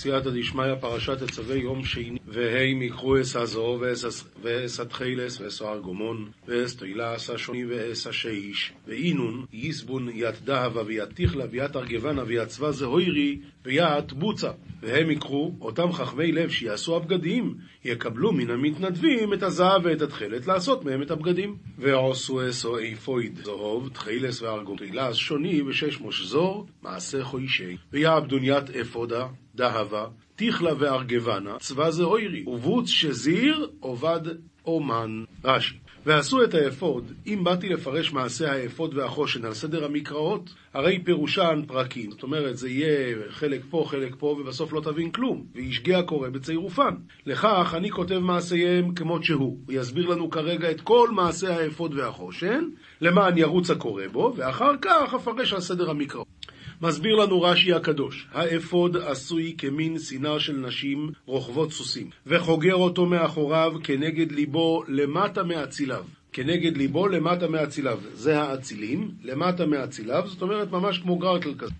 סייעתא דשמיא, פרשת תצווה יום שני, והם יקחו אס הזו, ואס התחילס, ואס הארגומון, ואס תהילס השוני, ואס השאיש, ואינון, יסבון, ית דהבה, וית תיכלה, וית ארגבנה, וית צבא זהוירי, וית בוצה. והם יקחו, אותם חכמי לב שיעשו הבגדים, יקבלו מן המתנדבים את הזהב ואת התכלת לעשות מהם את הבגדים. ועשו אסו איפויד, זהוב, תחילס וארגום, תהילס, שוני, ושש מושזור, מעשה חוישי. ויעבדון ית אפודה, דהבה, תיכלה וארגבנה, צבא זה אוירי, ובוץ שזיר עובד אומן. רש"י ועשו את האפוד, אם באתי לפרש מעשה האפוד והחושן על סדר המקראות, הרי פירושן פרקים. זאת אומרת, זה יהיה חלק פה, חלק פה, ובסוף לא תבין כלום. וישגה הקורא בצירופן. לכך אני כותב מעשיהם כמות שהוא. הוא יסביר לנו כרגע את כל מעשה האפוד והחושן, למען ירוץ הקורא בו, ואחר כך אפרש על סדר המקראות. מסביר לנו רש"י הקדוש, האפוד עשוי כמין סינר של נשים רוכבות סוסים, וחוגר אותו מאחוריו כנגד ליבו למטה מאציליו. כנגד ליבו למטה מאציליו. זה האצילים, למטה מאציליו, זאת אומרת ממש כמו גרטל כזה.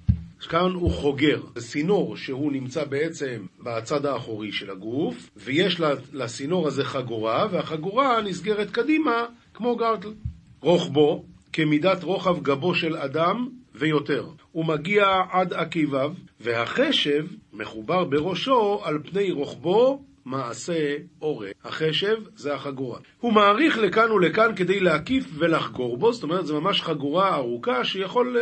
כאן הוא חוגר, זה סינור שהוא נמצא בעצם בצד האחורי של הגוף, ויש לסינור הזה חגורה, והחגורה נסגרת קדימה כמו גרטל. רוחבו, כמידת רוחב גבו של אדם, ויותר. הוא מגיע עד עקיביו, והחשב מחובר בראשו על פני רוחבו מעשה עורק. החשב זה החגורה. הוא מעריך לכאן ולכאן כדי להקיף ולחגור בו, זאת אומרת, זו ממש חגורה ארוכה שיכול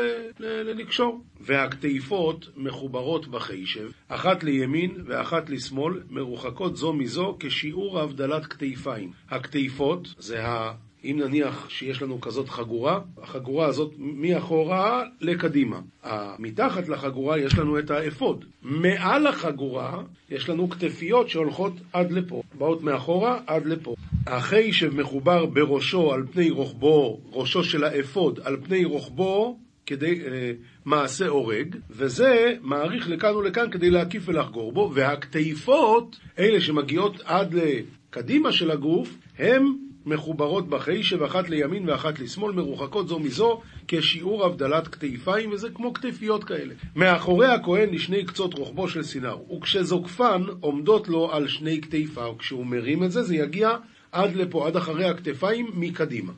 לקשור. והכתיפות מחוברות בחשב, אחת לימין ואחת לשמאל, מרוחקות זו מזו כשיעור הבדלת כתיפיים. הכתיפות זה. אם נניח שיש לנו כזאת חגורה, החגורה הזאת מאחורה לקדימה. מתחת לחגורה יש לנו את האפוד. מעל החגורה יש לנו כתפיות שהולכות עד לפה, באות מאחורה עד לפה. החיישב מחובר בראשו על פני רוחבו, ראשו של האפוד על פני רוחבו כדי אה, מעשה הורג, וזה מעריך לכאן ולכאן כדי להקיף ולחגור בו, והכתיפות, אלה שמגיעות עד לקדימה של הגוף, הם מחוברות בחיישב, אחת לימין ואחת לשמאל, מרוחקות זו מזו, כשיעור הבדלת כתפיים, וזה כמו כתפיות כאלה. מאחורי הכהן לשני קצות רוחבו של סינר, וכשזוקפן עומדות לו על שני כתפיו, כשהוא מרים את זה, זה יגיע עד לפה, עד אחרי הכתפיים, מקדימה.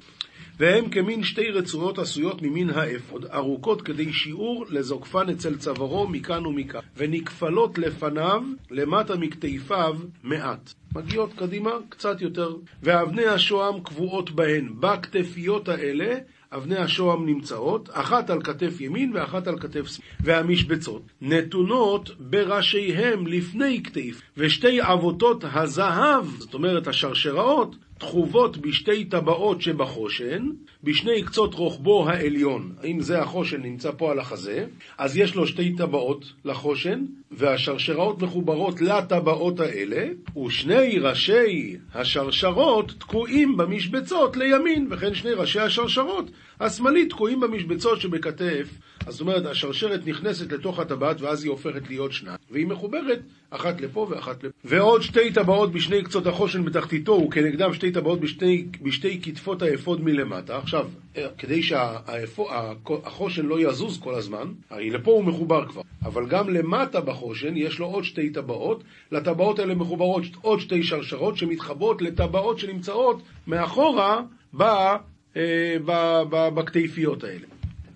והם כמין שתי רצועות עשויות ממין האפוד, ארוכות כדי שיעור לזוקפן אצל צווארו מכאן ומכאן, ונקפלות לפניו, למטה מכתפיו, מעט. מגיעות קדימה קצת יותר, ואבני השוהם קבועות בהן, בכתפיות האלה, אבני השוהם נמצאות, אחת על כתף ימין ואחת על כתף שמאל. והמשבצות נתונות בראשיהם לפני כתף, ושתי עבותות הזהב, זאת אומרת השרשראות, תחובות בשתי טבעות שבחושן, בשני קצות רוחבו העליון. אם זה החושן נמצא פה על החזה, אז יש לו שתי טבעות לחושן, והשרשראות מחוברות לטבעות האלה, ושני ראשי השרשרות תקועים במשבצות לימין, וכן שני ראשי השרשרות השמאלי תקועים במשבצות שבכתף. אז זאת אומרת, השרשרת נכנסת לתוך הטבעת ואז היא הופכת להיות שניים, והיא מחוברת אחת לפה ואחת לפה. ועוד שתי טבעות בשני קצות החושן בתחתיתו, וכנגדם שתי טבעות בשתי, בשתי כתפות האפוד מלמטה. עכשיו, אה, כדי שהחושן לא יזוז כל הזמן, הרי לפה הוא מחובר כבר, אבל גם למטה בחושן יש לו עוד שתי טבעות, לטבעות האלה מחוברות עוד שתי שרשרות שמתחברות לטבעות שנמצאות מאחורה ב, אה, בכתפיות האלה.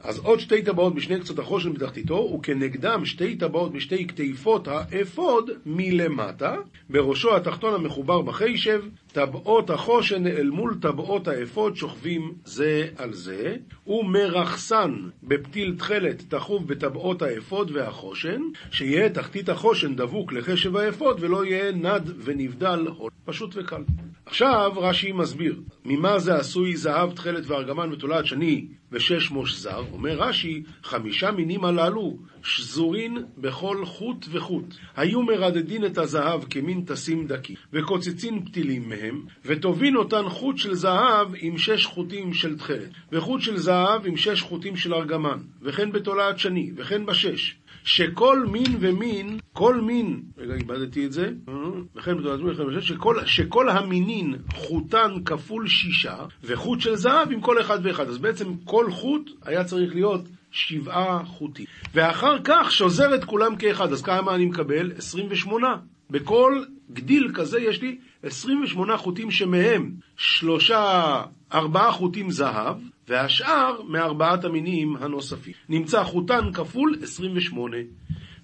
אז עוד שתי טבעות בשני קצות החושן בתחתיתו, וכנגדם שתי טבעות בשתי כתיפות האפוד מלמטה, בראשו התחתון המחובר בחשב, טבעות החושן אל מול טבעות האפוד שוכבים זה על זה, ומרכסן בפתיל תכלת תחוב בטבעות האפוד והחושן, שיהיה תחתית החושן דבוק לחשב האפוד ולא יהיה נד ונבדל, פשוט וקל. עכשיו רש"י מסביר, ממה זה עשוי זהב, תכלת וארגמן ותולעת שני ושש מוש זר? אומר רש"י, חמישה מינים הללו שזורין בכל חוט וחוט. היו מרדדין את הזהב כמין תסים דקי, וקוצצין פתילים מהם, וטובין אותן חוט של זהב עם שש חוטים של תכלת, וחוט של זהב עם שש חוטים של ארגמן, וכן בתולעת שני, וכן בשש. שכל מין ומין, כל מין, רגע, איבדתי את זה, וכן בתולעת שני, וכן בשש, שכל, שכל המינין חוטן כפול שישה, וחוט של זהב עם כל אחד ואחד. אז בעצם כל חוט היה צריך להיות שבעה חוטים. ואחר כך שוזר את כולם כאחד. אז כמה אני מקבל? 28. בכל גדיל כזה יש לי 28 חוטים שמהם שלושה, ארבעה חוטים זהב, והשאר מארבעת המינים הנוספים. נמצא חוטן כפול 28.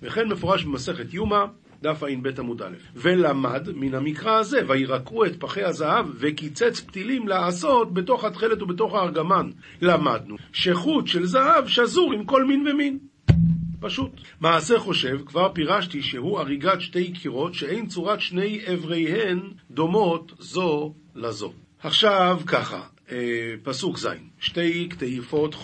וכן מפורש במסכת יומא, דף ע"ב עמוד א', ולמד מן המקרא הזה, וירקעו את פחי הזהב, וקיצץ פתילים לעשות בתוך התכלת ובתוך הארגמן. למדנו שחוט של זהב שזור עם כל מין ומין. פשוט. מעשה חושב, כבר פירשתי שהוא הריגת שתי קירות שאין צורת שני אבריהן דומות זו לזו. עכשיו ככה, פסוק ז' שתי כתיפות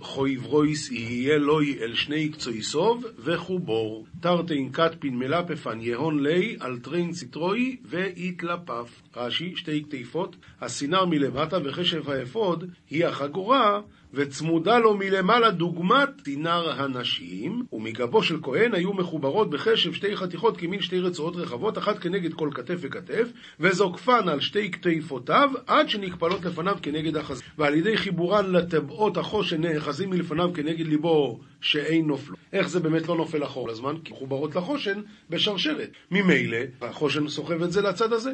חוברות יהיה לו אל שני קצותיו וחובר תרתין כתפין מלפפן יהון ליה על תרין סטרוהי ויתלפף רש"י שתי כתיפות הסינר מלמטה וחשב האפוד היא החגורה וצמודה לו מלמעלה דוגמת סינר הנשים, ומגבו של כהן היו מחוברות בחשב שתי חתיכות כמין שתי רצועות רחבות, אחת כנגד כל כתף וכתף, וזוקפן על שתי כתפותיו, עד שנקפלות לפניו כנגד החזית. ועל ידי חיבורן לטבעות החושן נאחזים מלפניו כנגד ליבו שאין נופלו. איך זה באמת לא נופל אחור לזמן? כי מחוברות לחושן בשרשרת. ממילא, החושן סוחב את זה לצד הזה.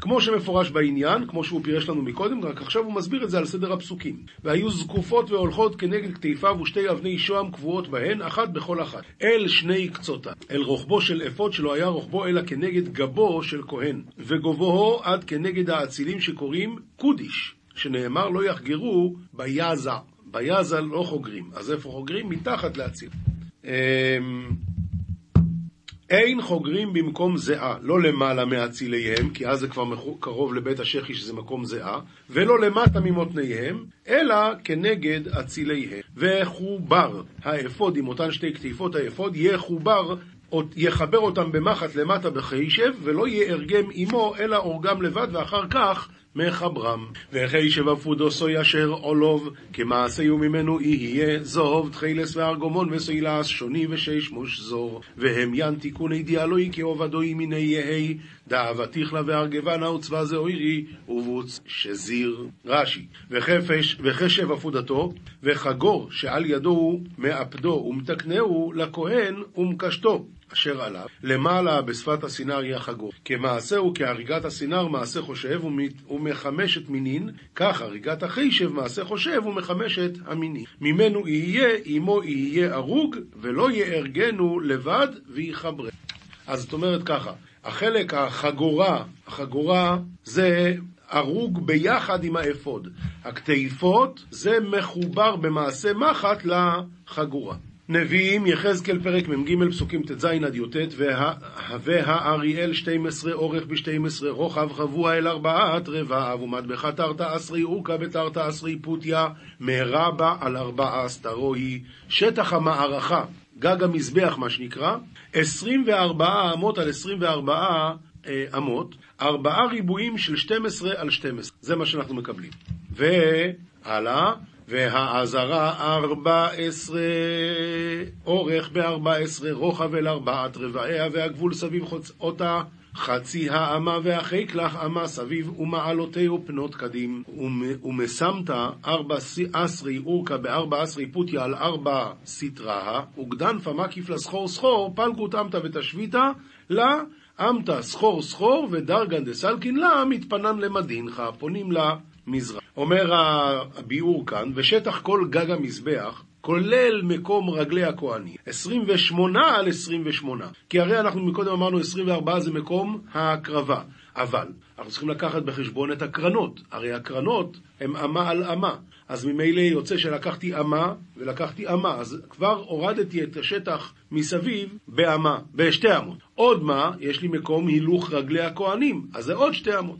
כמו שמפורש בעניין, כמו שהוא פירש לנו מקודם, רק עכשיו הוא מסביר את זה על סדר הפסוקים. והיו זקופות והולכות כנגד כתפיו ושתי אבני שוהם קבועות בהן, אחת בכל אחת. אל שני קצותה. אל רוחבו של אפוד שלא היה רוחבו אלא כנגד גבו של כהן. וגובהו עד כנגד האצילים שקוראים קודיש, שנאמר לא יחגרו ביזה. ביזה לא חוגרים. אז איפה חוגרים? מתחת לאציל. אין חוגרים במקום זיעה, לא למעלה מאציליהם, כי אז זה כבר קרוב לבית השחי שזה מקום זיעה, ולא למטה ממותניהם, אלא כנגד אציליהם. וחובר האפוד עם אותן שתי כתיפות האפוד, יחובר יחבר אותם במחט למטה בחיישב, ולא יארגם עמו, אלא אורגם לבד, ואחר כך מחברם. וכי שבפודו סוי אשר עולוב, כמעשהו ממנו יהיה זהוב, תחילס וארגומון וסוילס, שוני ושש מוש זור. והם ין תיקוני דיאלוי כעובדוי מיני יהי, דאבתיך לה וארגבנה וצבא זה אוירי, ובוץ שזיר. רש"י, וחפש, וחשב עפודתו, וחגור שעל ידו הוא מאפדו ומתקנהו לכהן ומקשתו. אשר עליו, למעלה בשפת הסינר היא החגור. כמעשהו כהריגת הסינר מעשה חושב ומחמשת מינין, כך הריגת החישב מעשה חושב ומחמשת המינין. ממנו יהיה, עמו יהיה הרוג, ולא יארגנו לבד ויחברה. אז זאת אומרת ככה, החלק החגורה, החגורה זה הרוג ביחד עם האפוד. הכתיפות זה מחובר במעשה מחט לחגורה. נביאים, יחזקאל פרק מ"ג פסוקים ט"ז עד י"ט והאריאל 12 אורך ב-12 רוחב חבוע אל ארבעת רבעיו ומטבחה תרתא אסרי אורכה בתרתא אסרי פוטיה מרבה על ארבעה סתרוי שטח המערכה, גג המזבח מה שנקרא, 24 אמות על 24 אה, אמות, ארבעה ריבועים של 12 על 12, זה מה שאנחנו מקבלים. והלאה והעזרה ארבע עשרה, אורך בארבע עשרה, רוחב אל ארבעת רבעיה, והגבול סביב חוצ... אותה חצי האמה והחיק לך אמה סביב ומעלותיהו פנות קדים. ומסמת ארבע אסרי אורכה בארבע אסרי פוטיה על ארבע סטרה וגדנפה מקיף לסחור סחור פלגות אמתא ותשביתה לה אמתא סחור סחור ודרגן דסלקין לה מתפנן למדינך פונים לה מזרח. אומר הביאור כאן, ושטח כל גג המזבח, כולל מקום רגלי הכהנים, 28 על 28. כי הרי אנחנו מקודם אמרנו 24 זה מקום ההקרבה. אבל אנחנו צריכים לקחת בחשבון את הקרנות. הרי הקרנות הן אמה על אמה. אז ממילא יוצא שלקחתי אמה ולקחתי אמה. אז כבר הורדתי את השטח מסביב באמה, בשתי אמות. עוד מה, יש לי מקום הילוך רגלי הכהנים. אז זה עוד שתי אמות.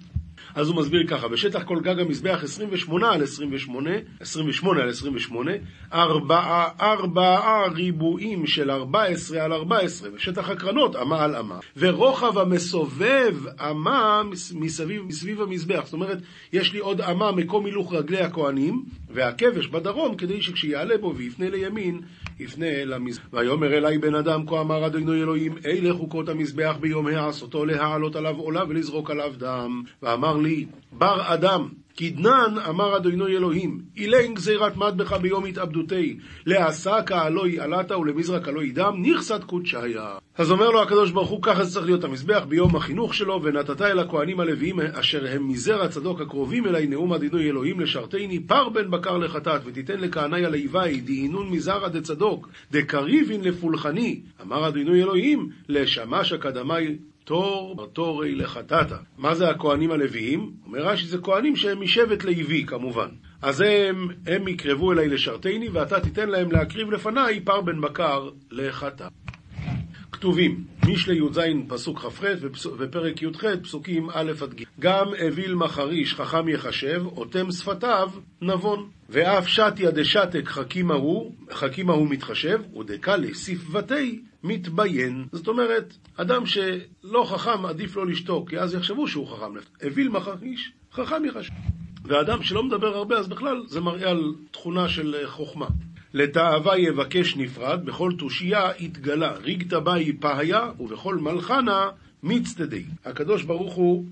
אז הוא מסביר ככה, בשטח כל גג המזבח 28 על 28, 28 על 28, ארבעה, ארבעה ריבועים של 14 על 14, בשטח הקרנות אמה על אמה, ורוחב המסובב אמה מסביב, מסביב המזבח, זאת אומרת, יש לי עוד אמה מקום הילוך רגלי הכהנים, והכבש בדרום, כדי שכשיעלה בו ויפנה לימין, יפנה למזבח. ויאמר אלי בן אדם, כה אמר אדוני אלוהים, אלה חוקות המזבח ביום העשותו להעלות עליו עולה ולזרוק עליו דם. ואמר לי, בר אדם, כדנן אמר אדוני אלוהים, אילן גזירת מטבך ביום התאבדותי, לעסק העלוי עלתה ולמזרק עלוי דם, נכסת קודשיה. אז אומר לו הקדוש ברוך הוא, ככה זה צריך להיות המזבח ביום החינוך שלו, ונתת אל הכהנים הלוויים אשר הם מזרע צדוק הקרובים אליי, נאום אדוני אלוהים לשרתני, פר בן בקר לחטאת, ותיתן לכהני הלוואי, דהינון מזרע דצדוק, דקריבין לפולחני, אמר אדוני אלוהים, לשמש אקדמי תור תורי לחטאתה. מה זה הכהנים הלוויים? אומר רש"י, זה כהנים שהם משבט לוי כמובן. אז הם, הם יקרבו אליי לשרתני, ואתה תיתן להם להקריב לפניי פר בן בקר לחטא. כתובים, משלי י"ז פסוק כ"ח ופרק י"ח פסוקים א' עד ג' גם אוויל מחריש חכם יחשב, אוטם שפתיו נבון. ואף שתיה דשתק חכימה הוא, חכימה הוא מתחשב, ודקה לספבתי מתביין. זאת אומרת, אדם שלא חכם עדיף לו לשתוק, כי אז יחשבו שהוא חכם. אוויל מחריש, חכם יחשב. ואדם שלא מדבר הרבה, אז בכלל זה מראה על תכונה של חוכמה. לתאווה יבקש נפרד, בכל תושייה יתגלה, ריגתא באי פהיה, ובכל מלחנה מצטדי. הקדוש ברוך הוא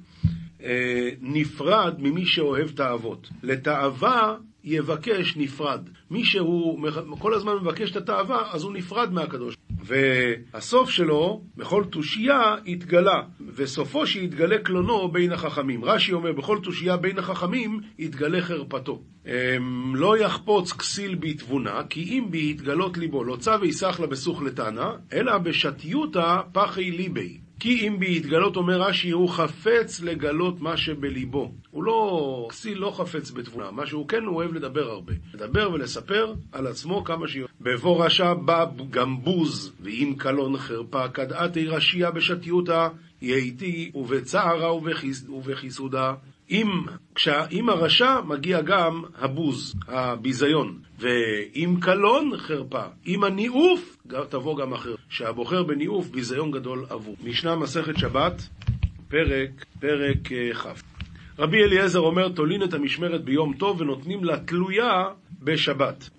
אה, נפרד ממי שאוהב תאוות. לתאווה יבקש נפרד. מי שהוא כל הזמן מבקש את התאווה, אז הוא נפרד מהקדוש. והסוף שלו, בכל תושייה, יתגלה, וסופו שיתגלה קלונו בין החכמים. רש"י אומר, בכל תושייה בין החכמים, יתגלה חרפתו. אמ, לא יחפוץ כסיל בתבונה, כי אם בי יתגלות ליבו, לא צו יסח לה בסוך לתנא, אלא בשתיותא פחי ליבי. כי אם ביתגלות, אומר רש"י, הוא חפץ לגלות מה שבליבו. הוא לא, כסיל לא חפץ בתבונה, מה שהוא כן, הוא אוהב לדבר הרבה. לדבר ולספר על עצמו כמה שיותר. בבוא רשע בא גם בוז, ואם קלון חרפה, כדעתי רשייה בשתיותא, יהיתי ובצערה ובחיסודה. אם, אם הרשע מגיע גם הבוז, הביזיון, ואם קלון חרפה, אם הניאוף תבוא גם אחר, שהבוחר בניאוף ביזיון גדול עבור. משנה מסכת שבת, פרק, פרק אה, כ'. רבי אליעזר אומר, תולין את המשמרת ביום טוב ונותנים לה תלויה בשבת.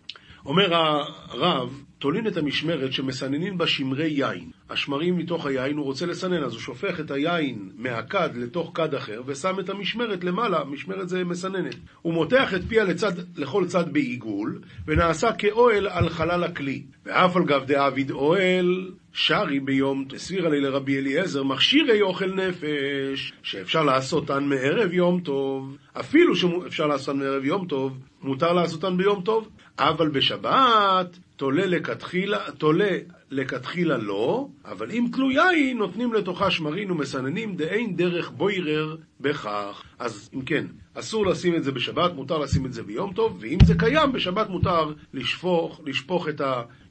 אומר הרב, תולין את המשמרת שמסננים בה שמרי יין. השמרים מתוך היין הוא רוצה לסנן, אז הוא שופך את היין מהכד לתוך כד אחר, ושם את המשמרת למעלה, משמרת זה מסננת. הוא מותח את פיה לצד, לכל צד בעיגול, ונעשה כאוהל על חלל הכלי. ואף על גב דאביד אוהל, שרי ביום, הסבירה לי לרבי אליעזר, מכשירי אוכל נפש, שאפשר לעשותן מערב יום טוב. אפילו שאפשר לעשותן מערב יום טוב, מותר לעשותן ביום טוב, אבל בשבת תולה לכתחילה, תולה לכתחילה לא, אבל אם תלויה היא, נותנים לתוכה שמרין ומסננים דאין דרך בוירר בכך. אז אם כן, אסור לשים את זה בשבת, מותר לשים את זה ביום טוב, ואם זה קיים, בשבת מותר לשפוך, לשפוך את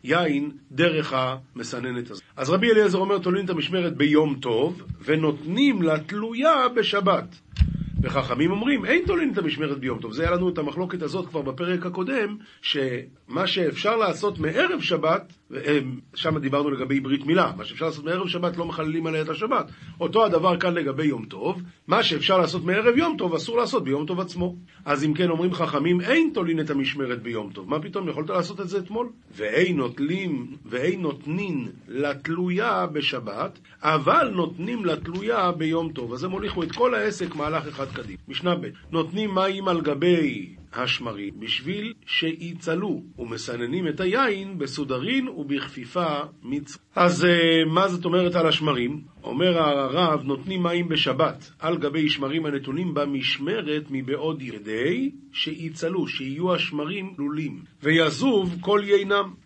היין דרך המסננת הזאת. אז רבי אליעזר אומר, תולים את המשמרת ביום טוב, ונותנים לה תלויה בשבת. וחכמים אומרים, אין תולין את המשמרת ביום טוב. זה היה לנו את המחלוקת הזאת כבר בפרק הקודם, שמה שאפשר לעשות מערב שבת, שם דיברנו לגבי ברית מילה, מה שאפשר לעשות מערב שבת לא מחללים עליה את השבת. אותו הדבר כאן לגבי יום טוב, מה שאפשר לעשות מערב יום טוב אסור לעשות ביום טוב עצמו. אז אם כן אומרים חכמים, אין תולין את המשמרת ביום טוב. מה פתאום, יכולת לעשות את זה אתמול? ואין נוטלים, ואין נותנין לתלויה בשבת, אבל נותנים לתלויה ביום טוב. אז הם הוליכו את כל העסק מהלך אחד קדימה. משנה ב' נותנים מים על גבי השמרים בשביל שיצלו, ומסננים את היין בסודרין ובכפיפה מצ... אז אה, מה זאת אומרת על השמרים? אומר הרב, נותנים מים בשבת על גבי שמרים הנתונים במשמרת מבעוד ידי שיצלו, שיהיו השמרים לולים, ויזוב כל יינם.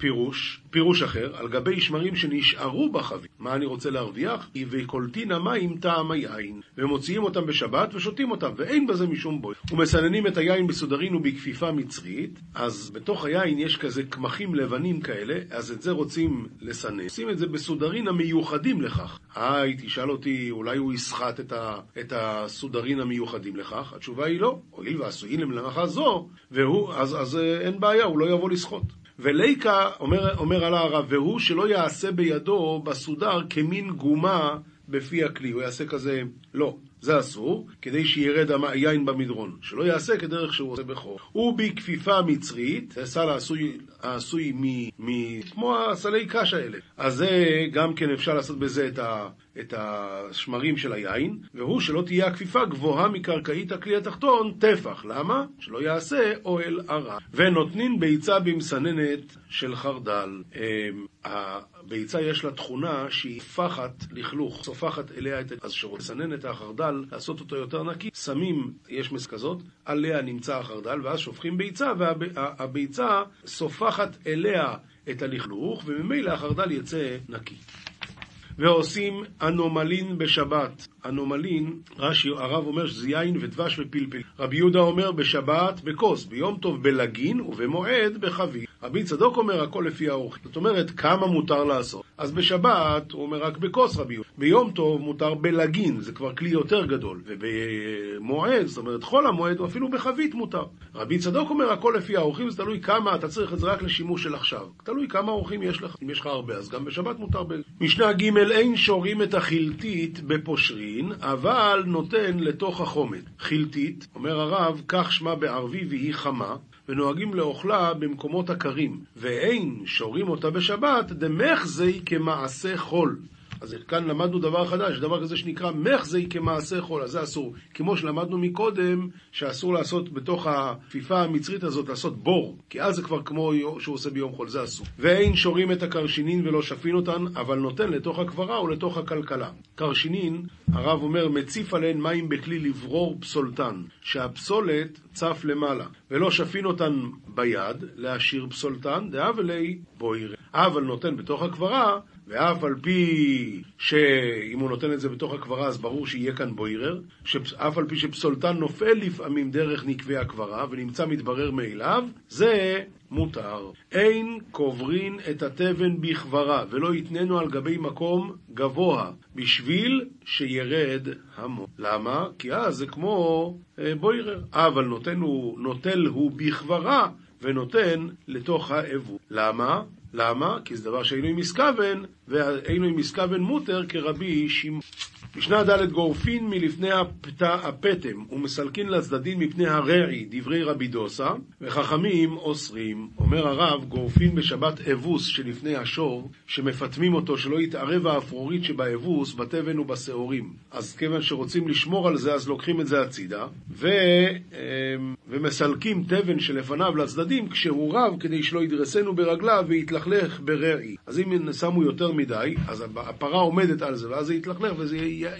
פירוש, פירוש אחר, על גבי שמרים שנשארו בחבית. מה אני רוצה להרוויח? וקולטין המים טעם היין, ומוציאים אותם בשבת ושותים אותם, ואין בזה משום בוי. ומסננים את היין בסודרין ובכפיפה מצרית, אז בתוך היין יש כזה קמחים לבנים כאלה, אז את זה רוצים לסנן. עושים את זה בסודרין המיוחדים לכך. היי, תשאל אותי, אולי הוא יסחט את, ה, את הסודרין המיוחדים לכך? התשובה היא לא. הואיל ועשויים למלאכה זו, והוא, אז, אז אין בעיה, הוא לא יבוא לסחוט. וליקה, אומר, אומר על הרב, והוא שלא יעשה בידו בסודר כמין גומה בפי הכלי, הוא יעשה כזה, לא, זה אסור, כדי שירד היין במדרון, שלא יעשה כדרך שהוא עושה בכור. ובכפיפה מצרית, סל עשוי העשוי מ... מ... כמו הסלי קש האלה. אז זה גם כן אפשר לעשות בזה את ה... את השמרים של היין, והוא שלא תהיה הכפיפה גבוהה מקרקעית הכלי התחתון טפח. למה? שלא יעשה אוהל ערה. ונותנים ביצה במסננת של חרדל. אמ, הביצה יש לה תכונה שהיא פחת לכלוך, סופחת אליה את... אז לסנן את החרדל, לעשות אותו יותר נקי, שמים, יש מס כזאת, עליה נמצא החרדל, ואז שופכים ביצה, והביצה סופחת אליה את הלכלוך, וממילא החרדל יצא נקי. ועושים אנומלין בשבת. אנומלין, רש"י, הרב אומר שזה יין ודבש ופלפל. רבי יהודה אומר בשבת בכוס, ביום טוב בלגין ובמועד בחבית. רבי צדוק אומר הכל לפי האורחים. זאת אומרת, כמה מותר לעשות? אז בשבת הוא אומר רק בכוס רבי יהודה. ביום טוב מותר בלגין, זה כבר כלי יותר גדול. ובמועד, זאת אומרת חול המועד, או אפילו בחבית מותר. רבי צדוק אומר הכל לפי האורחים, זה תלוי כמה, אתה צריך את זה רק לשימוש של עכשיו. תלוי כמה אורחים יש לך. אם יש לך הרבה, אז גם בשבת מותר ב... משנה ג' אין שורים את החילתית בפושרין, אבל נותן לתוך החומד. חילתית, אומר הרב, כך שמה בערבי והיא חמה. ונוהגים לאוכלה במקומות הקרים, ואין שורים אותה בשבת, דמחזי כמעשה חול. אז כאן למדנו דבר חדש, דבר כזה שנקרא מחזי כמעשה חול, אז זה אסור. כמו שלמדנו מקודם, שאסור לעשות בתוך הכפיפה המצרית הזאת, לעשות בור, כי אז זה כבר כמו שהוא עושה ביום חול, זה אסור. ואין שורים את הקרשינין ולא שפין אותן, אבל נותן לתוך הקברה ולתוך הכלכלה. קרשינין, הרב אומר, מציף עליהן מים בכלי לברור פסולתן, שהפסולת צף למעלה, ולא שפין אותן ביד, להשאיר פסולתן, דאבלי בוירה. אבל נותן בתוך הקברה ואף על פי שאם הוא נותן את זה בתוך הקברה, אז ברור שיהיה כאן בוירר, שאף על פי שפסולתן נופל לפעמים דרך נקבי הקברה, ונמצא מתברר מאליו, זה מותר. אין קוברין את התבן בכברה, ולא יתננו על גבי מקום גבוה, בשביל שירד המון. למה? כי אז זה כמו אה, בוירר. אבל נותן הוא, נוטל הוא בכברה, ונותן לתוך האבו. למה? למה? כי זה דבר שאינו עם מסכוון, ואינו עם מסכוון מותר כרבי שמעון. משנה ד' גורפין מלפני הפטם ומסלקין לצדדים מפני הרעי, דברי רבי דוסה, וחכמים אוסרים. אומר הרב, גורפין בשבת אבוס שלפני השור, שמפטמים אותו שלא יתערב האפרורית שבאבוס, בתבן ובשעורים. אז כיוון שרוצים לשמור על זה, אז לוקחים את זה הצידה, ו... אמ, ומסלקים תבן שלפניו לצדדים כשהוא רב, כדי שלא ידרסנו ברגליו ויתלכלך ברעי. אז אם שמו יותר מדי, אז הפרה עומדת על זה, ואז זה יתלכלך וזה יהיה...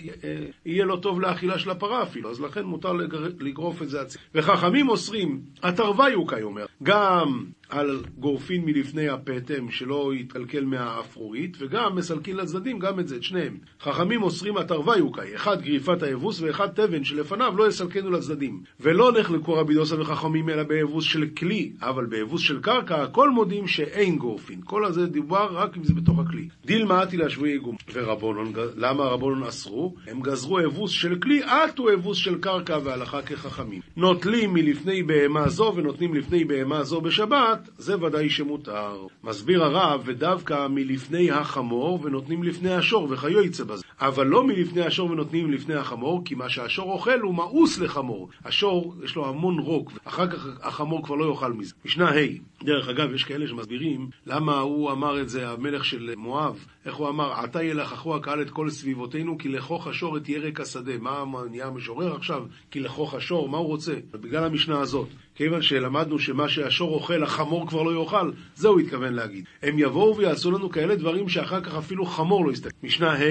יהיה לא טוב לאכילה של הפרה אפילו, אז לכן מותר לגרוף את זה הצידה. וחכמים אוסרים, התרווה יוקאי אומר, גם על גורפין מלפני הפטם שלא יתקלקל מהאפרורית, וגם מסלקין לצדדים גם את זה, את שניהם. חכמים אוסרים התרווה יוקאי, אחד גריפת היבוס ואחד תבן שלפניו לא יסלקנו לצדדים. ולא נחלקו רבי דוסה וחכמים אלא ביבוס של כלי, אבל ביבוס של קרקע הכל מודים שאין גורפין. כל הזה דיבר רק אם זה בתוך הכלי. דילמה עתי להשבויי גום. ורבונון, למה רבונון אסרו? הם גזרו אבוס של כלי, עטו אבוס של קרקע והלכה כחכמים. נוטלים מלפני בהמה זו ונותנים לפני בהמה זו בשבת, שבת, זה ודאי שמותר. מסביר הרב, ודווקא מלפני החמור ונותנים לפני השור, וכיוצא בזה. אבל לא מלפני השור ונותנים לפני החמור, כי מה שהשור אוכל הוא מאוס לחמור. השור, יש לו המון רוק, אחר כך החמור כבר לא יאכל מזה. משנה ה', דרך אגב, יש כאלה שמסבירים למה הוא אמר את זה, המלך של מואב, איך הוא אמר, עתה ילחכו הקהל את כל סביבותינו, כי לכוך השור את ירק השדה. מה נהיה המשורר עכשיו? כי לכוך השור, מה הוא רוצה? בגלל המשנה הזאת. כיוון שלמדנו שמה שהשור אוכל, החמור כבר לא יאכל, זה הוא התכוון להגיד. הם יבואו ויעשו לנו כאלה דברים שאחר כך אפילו חמור לא יסתכל. משנה ה',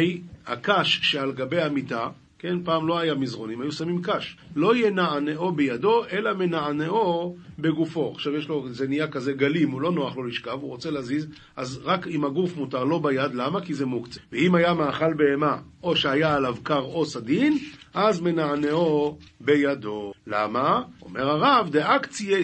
הקש שעל גבי המיטה, כן, פעם לא היה מזרונים, היו שמים קש. לא ינענעו בידו, אלא מנענעו בגופו. עכשיו יש לו, זה נהיה כזה גלים, הוא לא נוח לו לשכב, הוא רוצה להזיז, אז רק עם הגוף מותר, לא ביד, למה? כי זה מוקצה. ואם היה מאכל בהמה, או שהיה עליו קר או סדין, אז מנענעו בידו. למה? אומר הרב,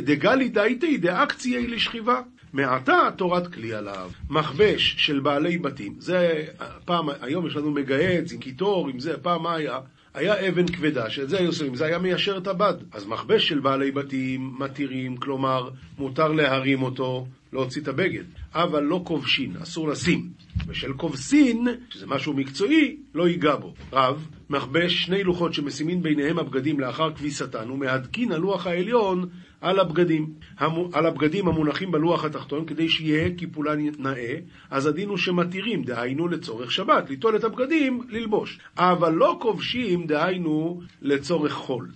דגלי דייתי דאקציי לשכיבה. מעתה תורת כלי עליו. מכבש של בעלי בתים, זה פעם, היום יש לנו מגהץ עם קיטור, עם זה, פעם מה היה? היה אבן כבדה, שאת זה היו שמים, זה היה מיישר את הבד. אז מכבש של בעלי בתים מתירים, כלומר, מותר להרים אותו, להוציא את הבגד, אבל לא כובשין, אסור לשים. ושל כובסין, שזה משהו מקצועי, לא ייגע בו. רב, מכבש שני לוחות שמשימין ביניהם הבגדים לאחר כביסתן, ומהדקין הלוח העליון על הבגדים. על הבגדים המונחים בלוח התחתון, כדי שיהיה קיפולן נאה, אז הדין הוא שמתירים, דהיינו לצורך שבת, ליטול את הבגדים, ללבוש. אבל לא כובשים, דהיינו לצורך חול.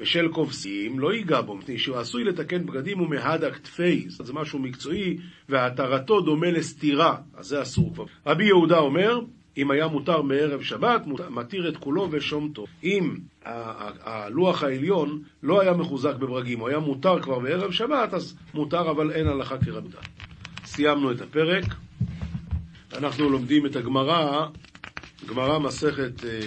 ושל כובסים לא ייגע בו, מפני שהוא עשוי לתקן בגדים ומהדק תפי, זה משהו מקצועי, והתרתו דומה לסתירה, אז זה אסור כבר. רבי יהודה אומר, אם היה מותר מערב שבת, מתיר את כולו ושומתו. אם הלוח העליון לא היה מחוזק בברגים, הוא היה מותר כבר בערב שבת, אז מותר, אבל אין הלכה כרבדה. סיימנו את הפרק. אנחנו לומדים את הגמרא, גמרא מסכת אה,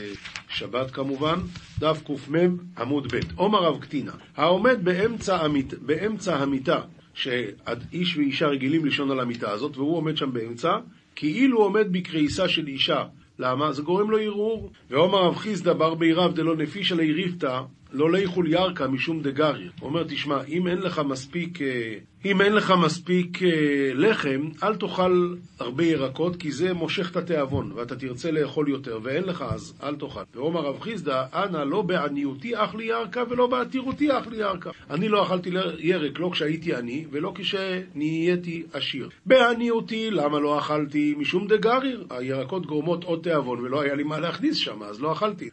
שבת כמובן, דף קמ עמוד ב'. עומר רב קטינה, העומד באמצע, המית, באמצע המיטה, שאיש ואישה רגילים לישון על המיטה הזאת, והוא עומד שם באמצע, כאילו עומד בקריסה של אישה. למה? זה גורם לו ערעור. ואומר רב חיסדא בר בירב דלא נפישא ליריפתא, לא ליכול ירקא משום דגריר. הוא אומר, תשמע, אם אין לך מספיק אה, אם אין לך מספיק אה, לחם, אל תאכל הרבה ירקות, כי זה מושך את התיאבון, ואתה תרצה לאכול יותר, ואין לך אז אל תאכל. ואומר רב חיסדא, אנא לא בעניותי אך לי ירקה, ולא בעתירותי אך לי ירקה. אני לא אכלתי ירק לא כשהייתי עני, ולא כשנהייתי עשיר. בעניותי, למה לא אכלתי? משום דגריר. הירקות גורמות עוד תיאבון, ולא היה לי מה להכניס שם, אז לא אכלתי.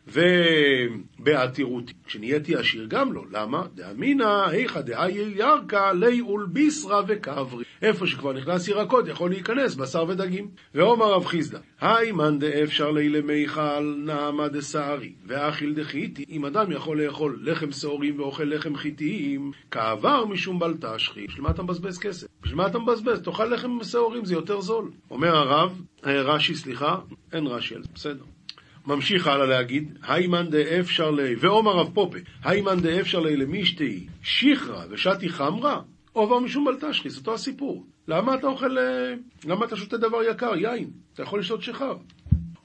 ובעתירותי, כשנהייתי עשיר, גם לא. למה? דאמינא, היכא דאי ירקה, לי ולבי ביסרא וכברי. איפה שכבר נכנס ירקות יכול להיכנס בשר ודגים. ואומר רב חיסדא, היי מאן דאפשר לילה מיכל נעמה דסערי, ואכיל דחיתי, אם אדם יכול לאכול לחם שעורים ואוכל לחם חיתיים, כעבר משום בל תשחי. בשביל מה אתה מבזבז כסף? בשביל מה אתה מבזבז? תאכל לחם שעורים, זה יותר זול. אומר הרב, אה, רש"י, סליחה, אין רש"י על זה, בסדר. ממשיך הלאה להגיד, היימן דאפשר לי, ואומר רב פופה, היימן דאפשר לי למישתי שיחרא ושתי חמרא, עובר משום בלטשחיס, אותו הסיפור. למה אתה אוכל, אה, למה אתה שותה דבר יקר, יין? אתה יכול לשתות שיכר.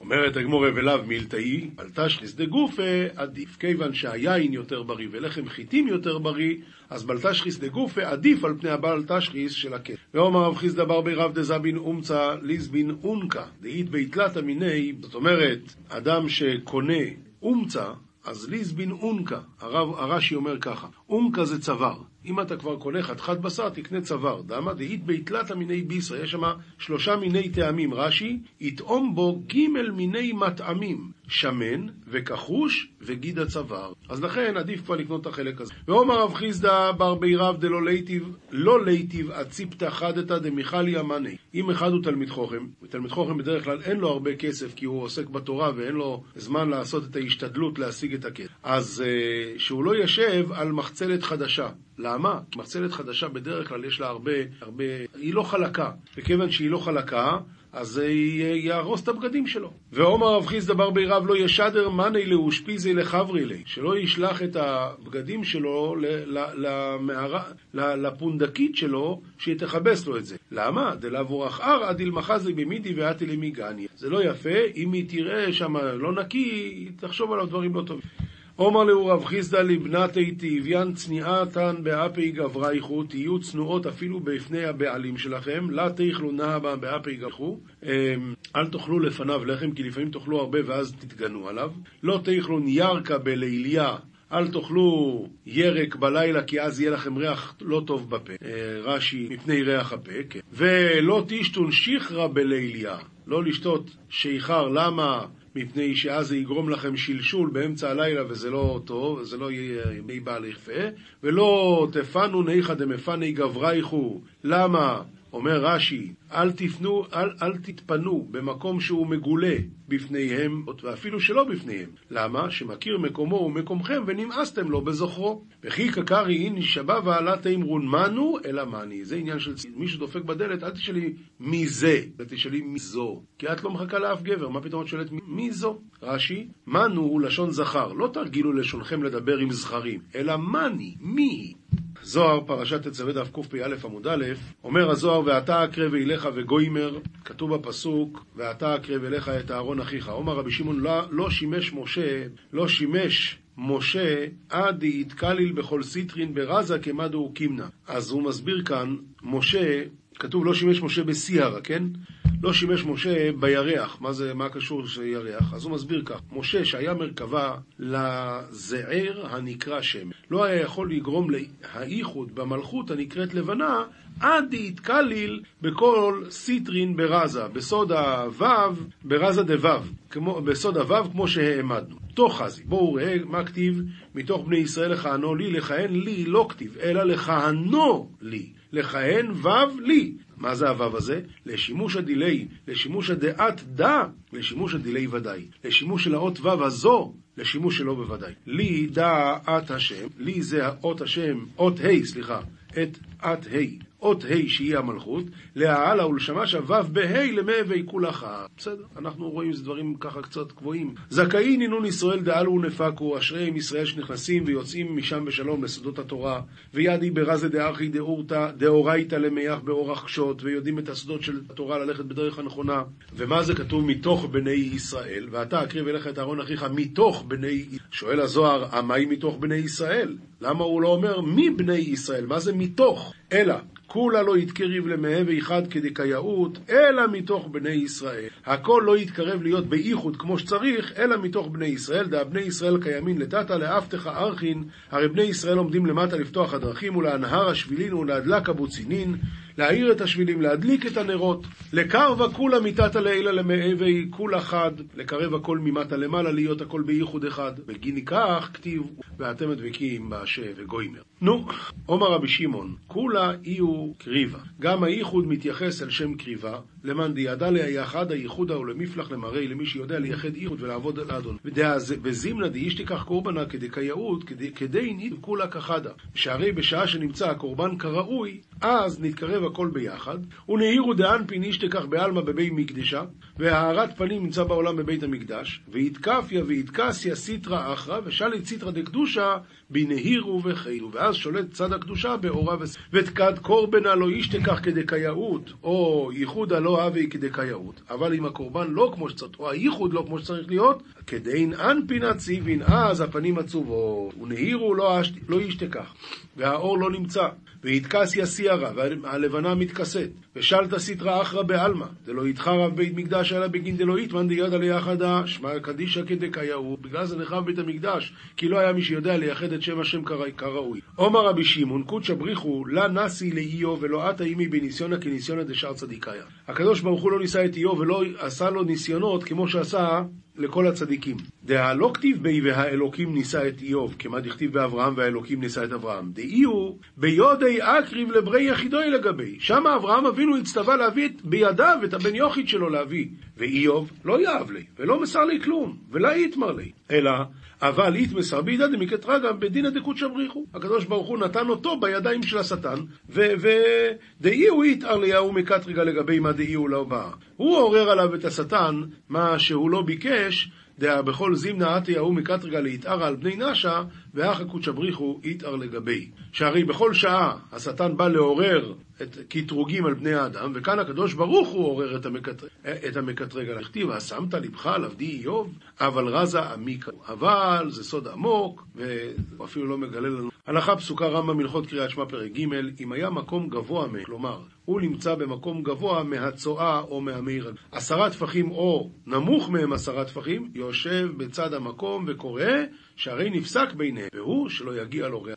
אומרת הגמור ולאו מילתאי, בלטשחיס דגופה עדיף. כיוון שהיין יותר בריא ולחם חיטים יותר בריא, אז בלטשחיס דגופה עדיף על פני הבלטשחיס של הכסף. ואומר רב חיסדא בר בי רב דזבין אומצה ליזבין אונקה, דאית ביתלתא מיני, זאת אומרת, אדם שקונה אומצה, אז ליזבין אונקה, הרב, הרש"י אומר ככה, אונקה זה צוואר. אם אתה כבר קונה חתיכת בשר, תקנה צוואר. דמה דאית ביתלתא מיני ביסרא, יש שם שלושה מיני טעמים. רש"י, יטעום בו ג' מיני מטעמים, שמן וכחוש וגיד הצוואר. אז לכן עדיף כבר לקנות את החלק הזה. ואומר רב חיסדא בר בירב דלא ליטיב, לא ליטיב אציפתא חדתא דמיכלי אמני. אם אחד הוא תלמיד חוכם, ותלמיד חוכם בדרך כלל אין לו הרבה כסף כי הוא עוסק בתורה ואין לו זמן לעשות את ההשתדלות להשיג את הכסף. אז uh, שהוא לא ישב על מחצלת חדשה. למה? כי מחצלת חדשה בדרך כלל יש לה הרבה, הרבה, היא לא חלקה. וכיוון שהיא לא חלקה, אז זה יהרוס את הבגדים שלו. ועומר רב חיסדא בר בי רב לא ישדר מאני לאושפיזי לחברי לי, שלא ישלח את הבגדים שלו למערה, לפונדקית שלו, שהיא תכבס לו את זה. למה? דלאו אורח אר עדיל מחזי במידי ואתי למיגני. זה לא יפה, אם היא תראה שם לא נקי, היא תחשוב עליו דברים לא טובים. עומר לאו רב חיסדא לבנתי תהביין צניעתן באפי גברייכו, תהיו צנועות אפילו בפני הבעלים שלכם, לה תאכלו נהבה באפי גברכו, אמ, אל תאכלו לפניו לחם, כי לפעמים תאכלו הרבה ואז תתגנו עליו, לא תאכלו ניארקה בליליה אל תאכלו ירק בלילה כי אז יהיה לכם ריח לא טוב בפה, אה, רש"י, מפני ריח הפה, כן. ולא תשתון שיחרא בליליה, לא לשתות שיכר, למה? מפני שאז זה יגרום לכם שלשול באמצע הלילה וזה לא טוב, זה לא יהיה מי בעל יפה, ולא תפנו ניחא דמפני גברייכו, למה? אומר רש"י, אל תפנו, אל, אל תתפנו במקום שהוא מגולה בפניהם, ואפילו שלא בפניהם. למה? שמכיר מקומו ומקומכם ונמאסתם לו בזוכרו. וכי קקרי אין נשבע ועלה תאמרון מנו אלא מאני. זה עניין של מי שדופק בדלת, אל תשאלי מי זה, אל תשאלי מי זו. כי את לא מחכה לאף גבר, מה פתאום את שואלת מי זו? רש"י, מנו הוא לשון זכר, לא תרגילו לשונכם לדבר עם זכרים, אלא מאני, מי זוהר, פרשת תצווה דף קפ"א עמוד א', אומר הזוהר, ואתה אקרב אליך וגוימר, כתוב בפסוק, ואתה אקרב אליך את אהרון אחיך. אומר רבי שמעון, לא, לא שימש משה, לא שימש משה עד יתקליל בכל סיטרין ברזה כמדו וקימנה. אז הוא מסביר כאן, משה, כתוב לא שימש משה בסיהרא, כן? לא שימש משה בירח. מה זה, מה קשור שירח? אז הוא מסביר כך, משה שהיה מרכבה לזעיר הנקרא שם, לא היה יכול לגרום לאיחוד במלכות הנקראת לבנה עד דאתכליל בכל סטרין ברזא, בסוד הוו, ברזא דוו, בסוד הוו כמו שהעמדנו. תא חזי. בואו ראה מה כתיב מתוך בני ישראל לכהנו לי, לכהן לי לא כתיב, אלא לכהנו לי. לכהן וו לי. מה זה הוו הזה? לשימוש הדילי, לשימוש הדעת דא, לשימוש הדילי ודאי. לשימוש של האות וו הזו, לשימוש שלו בוודאי. לי דעת השם, לי זה האות השם, אות ה', סליחה, את עת ה'. אות ה' שהיא המלכות, להעלה ולשמש הוו בה' למהווה כולך. בסדר, אנחנו רואים איזה דברים ככה קצת גבוהים. זכאי נינון ישראל דאלו ונפקו, אשריהם ישראל שנכנסים ויוצאים משם בשלום לסודות התורה, וידי ברזה דארכי דאורייתא למיח באורח קשות, ויודעים את הסודות של התורה ללכת בדרך הנכונה. ומה זה כתוב מתוך בני ישראל? ואתה אקריב אליך את אהרון אחיך מתוך בני... שואל הזוהר, המהי מתוך בני ישראל? למה הוא לא אומר מבני ישראל? מה זה מתוך? אלא כולה לא יתקריב למהווה אחד כדקייאות, אלא מתוך בני ישראל. הכל לא יתקרב להיות באיחוד כמו שצריך, אלא מתוך בני ישראל. דא בני ישראל קיימין לטאטא לאפתך ארכין, הרי בני ישראל עומדים למטה לפתוח הדרכים ולהנהר השבילין ולהדלק הבוצינין. להאיר את השבילים, להדליק את הנרות, לקרבה כולה מתתא לעילה למעבי כולה חד, לקרב הכל ממטה למעלה, להיות הכל בייחוד אחד. בגיני כך כתיב, ואתם הדבקים באשה וגוימר. נו, עומר רבי שמעון, כולה אי קריבה. גם הייחוד מתייחס אל שם קריבה, למאן דיעדה ליחד הייחודה ולמפלח למראי, למי שיודע לייחד ייחוד ולעבוד על אדון. וזימנה דאיש תיקח קורבנה כדקייאות, כדי ניד כולה כחדה. שהרי בשעה שנמצא הקורבן כראוי, אז נתקרב הכל ביחד, ונהירו דאנפין איש תיקח בעלמא בבי מקדשה, והארת פנים נמצא בעולם בבית המקדש, ויתקפיה ויתקסיה סיטרא אחרא, ושליט סיטרא דקדושה בנהירו וחילו. ואז שולט צד הקדושה באורה וס... ותקד קורבנה לא איש תיקח כדקייאות, או ייחודה לא הווי כדקייאות. אבל אם הקורבן לא כמו שצריך, או הייחוד לא כמו שצריך להיות, כדין אנפין ציבין, אז הפנים עצובות, ונהירו לא, לא איש תיקח, והאור לא נמצא. ויתקסיה סיירה, והלבנה מתכסית, ושלתא סיטרא אחרא בעלמא, דלא יתחרב בית מקדש אלא בגין דלא יתמן דידא ליחדה, שמע קדישא כדקייהו, בגלל זה נחרב בית המקדש, כי לא היה מי שיודע לייחד את שם השם כראוי. עומר רבי שמעון, קודשא בריחו, לה נשי לאיוב ולא עתה אימי בניסיונא כניסיונא דשאר צדיקאיה. הקדוש ברוך הוא לא ניסה את איוב ולא עשה לו ניסיונות כמו שעשה לכל הצדיקים. דהה לא כתיב בי והאלוקים נישא את איוב, כמה דכתיב באברהם והאלוקים נישא את אברהם. דאי הוא ביודי אקריב לברי יחידוי לגבי. שם אברהם אבינו הצטווה להביא בידיו את הבן יוכיד שלו להביא. ואיוב לא יאהב לי, ולא מסר לי כלום, ולא יתמר לי. אלא, אבל יתמסר בידא דמקטרגא בדינא דקודשא בריחו. הקדוש ברוך הוא נתן אותו בידיים של השטן, ודאי הוא יתאר ליהו מקטרגא לגבי מה דאי הוא לא בא. הוא עורר עליו את השטן, מה שהוא לא ביקש, דאה בכל זימנה עתי ההוא מקטרגה להתערה על בני נשה, ואחא קודשא בריחו יתער לגבי. שהרי בכל שעה השטן בא לעורר את קטרוגים על בני האדם, וכאן הקדוש ברוך הוא עורר את, המקטרג, את המקטרג על הכתיב, ושמת לבך על עבדי איוב, אבל רזה עמיקה. אבל זה סוד עמוק, והוא אפילו לא מגלה לנו. הלכה פסוקה רמב"ם הלכות קריאת שמע פרק ג' אם היה מקום גבוה מהם, כלומר, הוא נמצא במקום גבוה מהצואה או מהמי רגל. עשרה טפחים או נמוך מהם עשרה טפחים, יושב בצד המקום וקורא, שהרי נפסק ביניהם, והוא שלא יגיע לו ריח.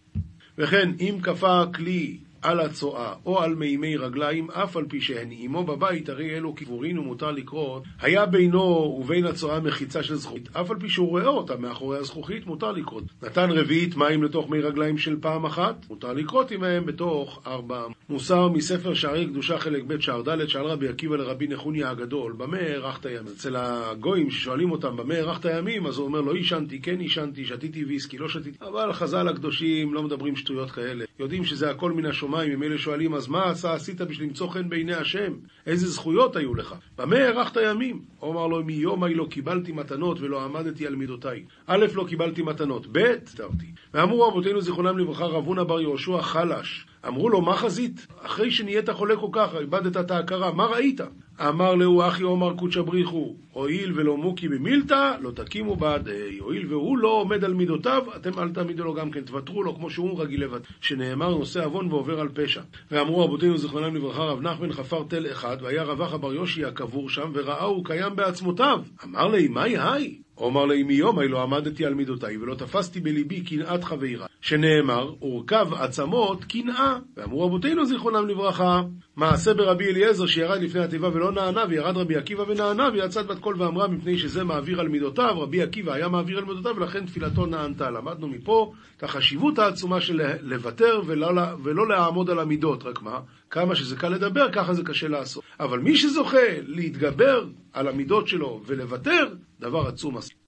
וכן, אם כפה כלי על הצואה או על מימי רגליים, אף על פי שהן עמו בבית, הרי אלו כיבורין ומותר לקרות, היה בינו ובין הצואה מחיצה של זכוכית, אף על פי שהוא רואה אותה מאחורי הזכוכית, מותר לקרות. נתן רביעית מים לתוך מי רגליים של פעם אחת, מותר לקרות עמהם בתוך ארבע. מוסר מספר שערי קדושה חלק ב' שער ד' שעל רבי עקיבא לרבי נחוניה הגדול, במה הארכת ימים? אצל הגויים ששואלים אותם במה הארכת ימים, אז הוא אומר לא עישנתי, כן עישנתי, שתיתי ויסקי, לא שתיתי, אבל חז"ל הקדושים לא מדברים שטויות כאלה, יודעים שזה הכל מן השומר השמיים, אם אלה שואלים, אז מה עשה, עשית בשביל למצוא חן בעיני השם? איזה זכויות היו לך? במה הארכת ימים? אומר לו, מיומי לא קיבלתי מתנות ולא עמדתי על מידותיי. א', לא קיבלתי מתנות, ב', תרתי. ואמרו רבותינו זיכרונם לברכה, רב הונא בר יהושע חלש. אמרו לו, מה חזית? אחרי שנהיית חולה כל כך, איבדת את ההכרה, מה ראית? אמר להו אחי עומר קודשא בריחו, הואיל ולא מוקי במילתא, לא תקימו בעדי. הואיל והוא לא עומד על מידותיו, אתם אל תעמידו לו גם כן, תוותרו לו כמו שהוא רגיל לבד. שנאמר נושא עוון ועובר על פשע. ואמרו רבותינו זיכרונם לברכה, רב נחמן חפר תל אחד, והיה רבחה בר יושי הקבור שם, וראהו קיים בעצמותיו. אמר לי, מהי היי? אומר לי מיומי לא עמדתי על מידותיי ולא תפסתי בליבי קנאת חברה שנאמר אורכב עצמות קנאה ואמרו רבותינו זיכרונם לברכה מעשה ברבי אליעזר שירד לפני התיבה ולא נענה וירד רבי עקיבא ונענה ויצאת בת קול ואמרה מפני שזה מעביר על מידותיו. רבי עקיבא היה מעביר על מידותיו ולכן תפילתו נענתה. למדנו מפה את החשיבות העצומה של לוותר ולא, ולא לעמוד על המידות. רק מה? כמה שזה קל לדבר ככה זה קשה לעשות. אבל מי שזוכה להתגבר על המידות שלו ולוותר דבר עצום